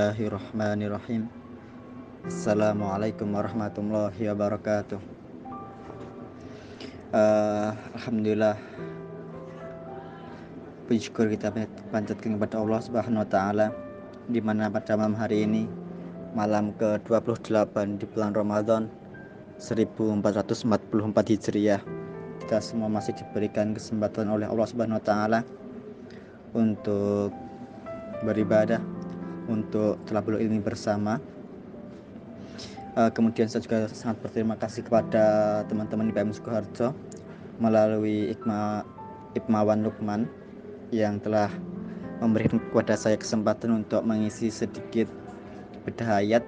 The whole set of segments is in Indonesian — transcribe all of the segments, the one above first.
Bismillahirrahmanirrahim. Assalamualaikum warahmatullahi wabarakatuh. Uh, Alhamdulillah. Puji syukur kita panjatkan kepada Allah subhanahu wa ta'ala Di mana pada malam hari ini Malam ke-28 di bulan Ramadan 1444 Hijriah Kita semua masih diberikan kesempatan oleh Allah subhanahu wa ta'ala Untuk beribadah untuk telah ilmi bersama. Uh, kemudian saya juga sangat berterima kasih kepada teman-teman di PM Sukoharjo melalui Ikma Ipmawan Lukman yang telah memberikan kepada saya kesempatan untuk mengisi sedikit bedah ayat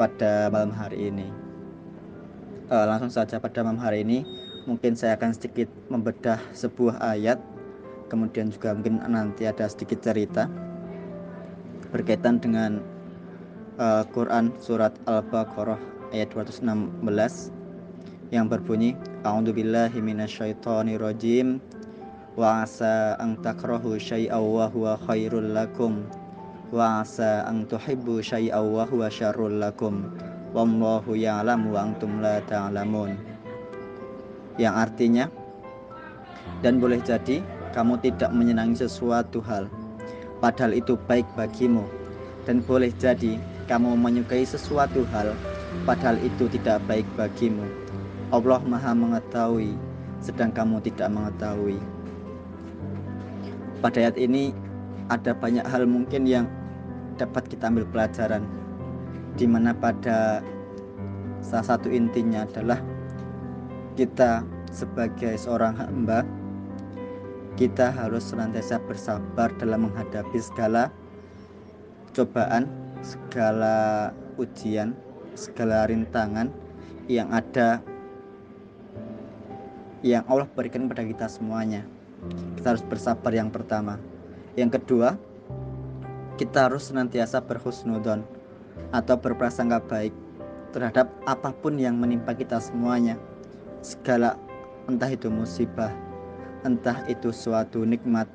pada malam hari ini. Uh, langsung saja pada malam hari ini mungkin saya akan sedikit membedah sebuah ayat kemudian juga mungkin nanti ada sedikit cerita berkaitan dengan uh, Quran surat Al-Baqarah ayat 216 yang berbunyi A'udzubillahi minasyaitonirrajim. Wa asa an takrahu syai'aw wa huwa khairul lakum. Wa asa an tuhibbu syai'aw wa huwa syarrul lakum. Wallahu ya'lamu wa antum la ta'lamun. Yang artinya dan boleh jadi kamu tidak menyenangi sesuatu hal padahal itu baik bagimu. Dan boleh jadi kamu menyukai sesuatu hal padahal itu tidak baik bagimu. Allah maha mengetahui sedang kamu tidak mengetahui. Pada ayat ini ada banyak hal mungkin yang dapat kita ambil pelajaran di mana pada salah satu intinya adalah kita sebagai seorang hamba kita harus senantiasa bersabar dalam menghadapi segala cobaan, segala ujian, segala rintangan yang ada yang Allah berikan kepada kita semuanya. Kita harus bersabar yang pertama. Yang kedua, kita harus senantiasa berhusnudon atau berprasangka baik terhadap apa pun yang menimpa kita semuanya. Segala entah itu musibah, entah itu suatu nikmat,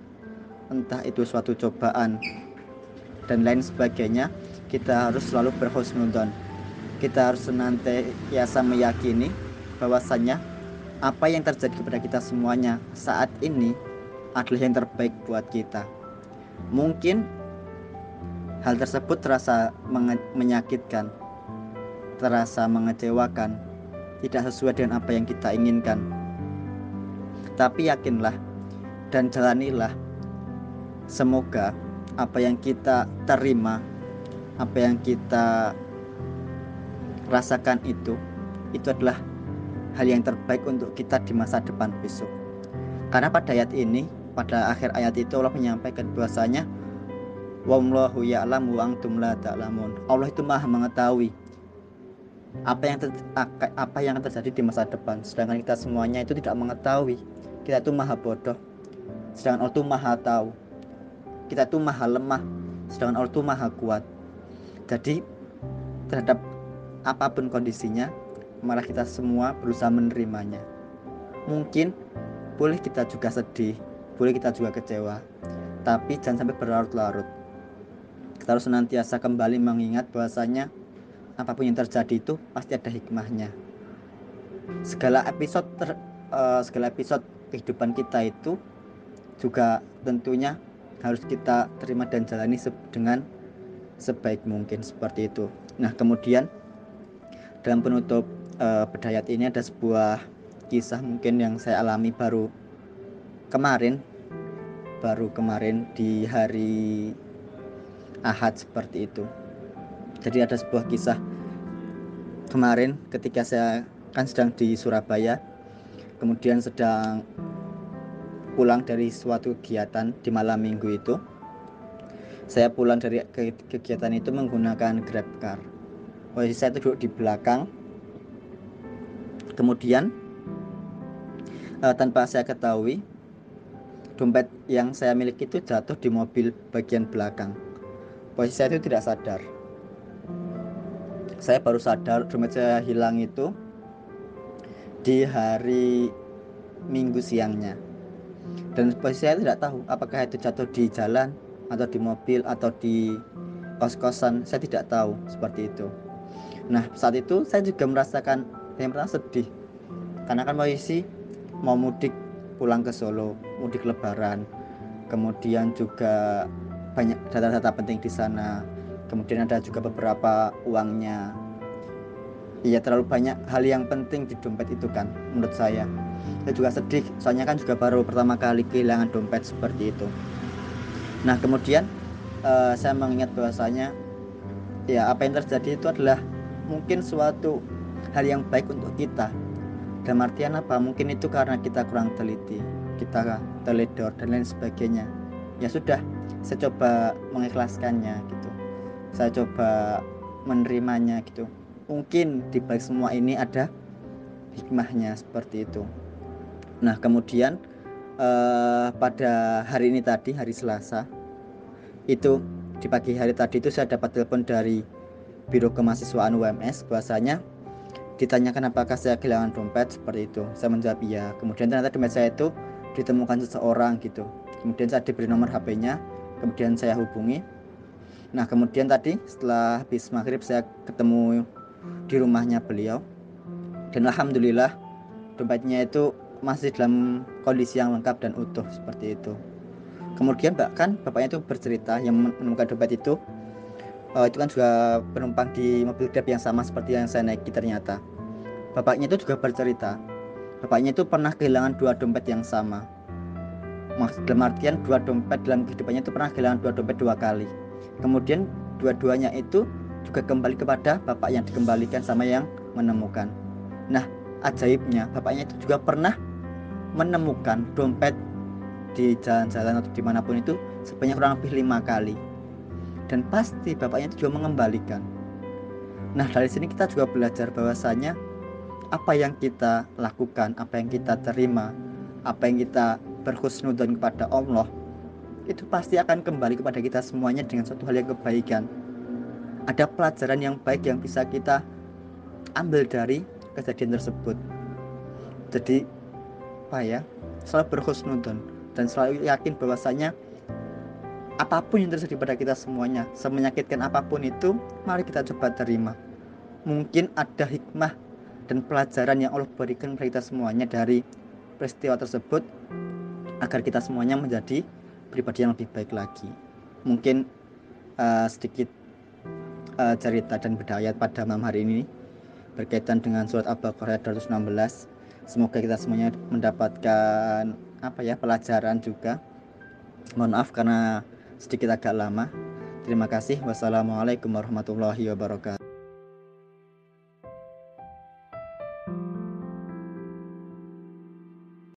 entah itu suatu cobaan, dan lain sebagainya, kita harus selalu berhusnudon. Kita harus senantiasa meyakini bahwasanya apa yang terjadi kepada kita semuanya saat ini adalah yang terbaik buat kita. Mungkin hal tersebut terasa menyakitkan, terasa mengecewakan, tidak sesuai dengan apa yang kita inginkan tapi yakinlah dan jalanilah. Semoga apa yang kita terima, apa yang kita rasakan itu, itu adalah hal yang terbaik untuk kita di masa depan besok. Karena pada ayat ini, pada akhir ayat itu Allah menyampaikan bahwasanya Wallahu ya'lamu wa antum la ta'lamun. Allah itu Maha mengetahui apa yang apa yang terjadi di masa depan sedangkan kita semuanya itu tidak mengetahui kita itu maha bodoh sedangkan Allah itu maha tahu. Kita itu maha lemah sedangkan Allah itu maha kuat. Jadi terhadap apa pun kondisinya malah kita semua berusaha menerimanya. Mungkin boleh kita juga sedih boleh kita juga kecewa tapi jangan sampai berlarut-larut. Kita harus senantiasa kembali mengingat bahwasanya apa pun yang terjadi itu pasti ada hikmahnya. Segala episode ter, uh, segala episode kehidupan kita itu juga tentunya harus kita terima dan jalani dengan sebaik mungkin seperti itu. Nah, kemudian dalam penutup uh, bedayat ini ada sebuah kisah mungkin yang saya alami baru kemarin baru kemarin di hari Ahad seperti itu. Jadi ada sebuah kisah kemarin ketika saya kan sedang di Surabaya kemudian sedang pulang dari suatu kegiatan di malam minggu itu saya pulang dari kegiatan itu menggunakan grab car. Posisi saya duduk di belakang. Kemudian uh, tanpa saya ketahui dompet yang saya miliki itu jatuh di mobil bagian belakang. Posisi saya itu tidak sadar. Saya baru sadar dompet saya hilang itu di hari minggu siangnya. Dan posisi saya tidak tahu apakah itu jatuh di jalan atau di mobil atau di kos-kosan. Saya tidak tahu seperti itu. Nah saat itu saya juga merasakan yang pertama sedih. Karena kan posisi mau mudik pulang ke Solo mudik lebaran. Kemudian juga banyak data-data penting di sana. Kemudian ada juga beberapa uangnya Iya terlalu banyak hal yang penting di dompet itu kan menurut saya. Saya juga sedih soalnya kan juga baru pertama kali kehilangan dompet seperti itu. Nah kemudian uh, saya mengingat bahwasanya ya apa yang terjadi itu adalah mungkin suatu hal yang baik untuk kita. Dalam artian apa? Mungkin itu karena kita kurang teliti kita teledor dan lain sebagainya. Ya sudah saya coba mengikhlaskannya gitu. Saya coba menerimanya gitu mungkin di balik semua ini ada hikmahnya seperti itu. Nah, kemudian eh, pada hari ini tadi, hari Selasa, itu di pagi hari tadi itu saya dapat telepon dari Biro Kemahasiswaan UMS bahwasanya ditanyakan apakah saya kehilangan dompet seperti itu. Saya menjawab iya. Kemudian ternyata dompet saya itu ditemukan seseorang gitu. Kemudian saya diberi nomor HP-nya, kemudian saya hubungi. Nah, kemudian tadi setelah habis maghrib saya ketemu di rumahnya beliau. Dan alhamdulillah dompetnya itu masih dalam kondisi yang lengkap dan utuh seperti itu. Kemudian bahkan bapaknya itu bercerita yang menemukan dompet itu uh, itu kan juga penumpang di mobil grab yang sama seperti yang saya naiki ternyata. Bapaknya itu juga bercerita bapaknya itu pernah kehilangan dua dompet yang sama. Dalam artian dua dompet dalam kehidupannya itu pernah kehilangan dua dompet dua kali. Kemudian dua-duanya itu juga kembali kepada bapak yang dikembalikan sama yang menemukan. Nah, ajaibnya bapaknya itu juga pernah menemukan dompet di jalan-jalan atau di mana pun itu sebanyak kurang lebih lima kali. Dan pasti bapaknya itu juga mengembalikan. Nah, dari sini kita juga belajar bahwasanya apa yang kita lakukan, apa yang kita terima, apa yang kita berhusnudon kepada Allah, itu pasti akan kembali kepada kita semuanya dengan suatu hal yang kebaikan ada pelajaran yang baik yang bisa kita ambil dari kejadian tersebut. Jadi apa ya selalu berhusnudon dan selalu yakin bahwasanya apa pun yang terjadi pada kita semuanya semenyakitkan apa pun itu mari kita coba terima. Mungkin ada hikmah dan pelajaran yang Allah berikan kepada kita semuanya dari peristiwa tersebut agar kita semuanya menjadi pribadi yang lebih baik lagi. Mungkin uh, sedikit uh, cerita dan berdayat pada malam hari ini berkaitan dengan surat Al-Baqarah 216. Semoga kita semuanya mendapatkan apa ya pelajaran juga. Mohon maaf karena sedikit agak lama. Terima kasih. Wassalamualaikum warahmatullahi wabarakatuh.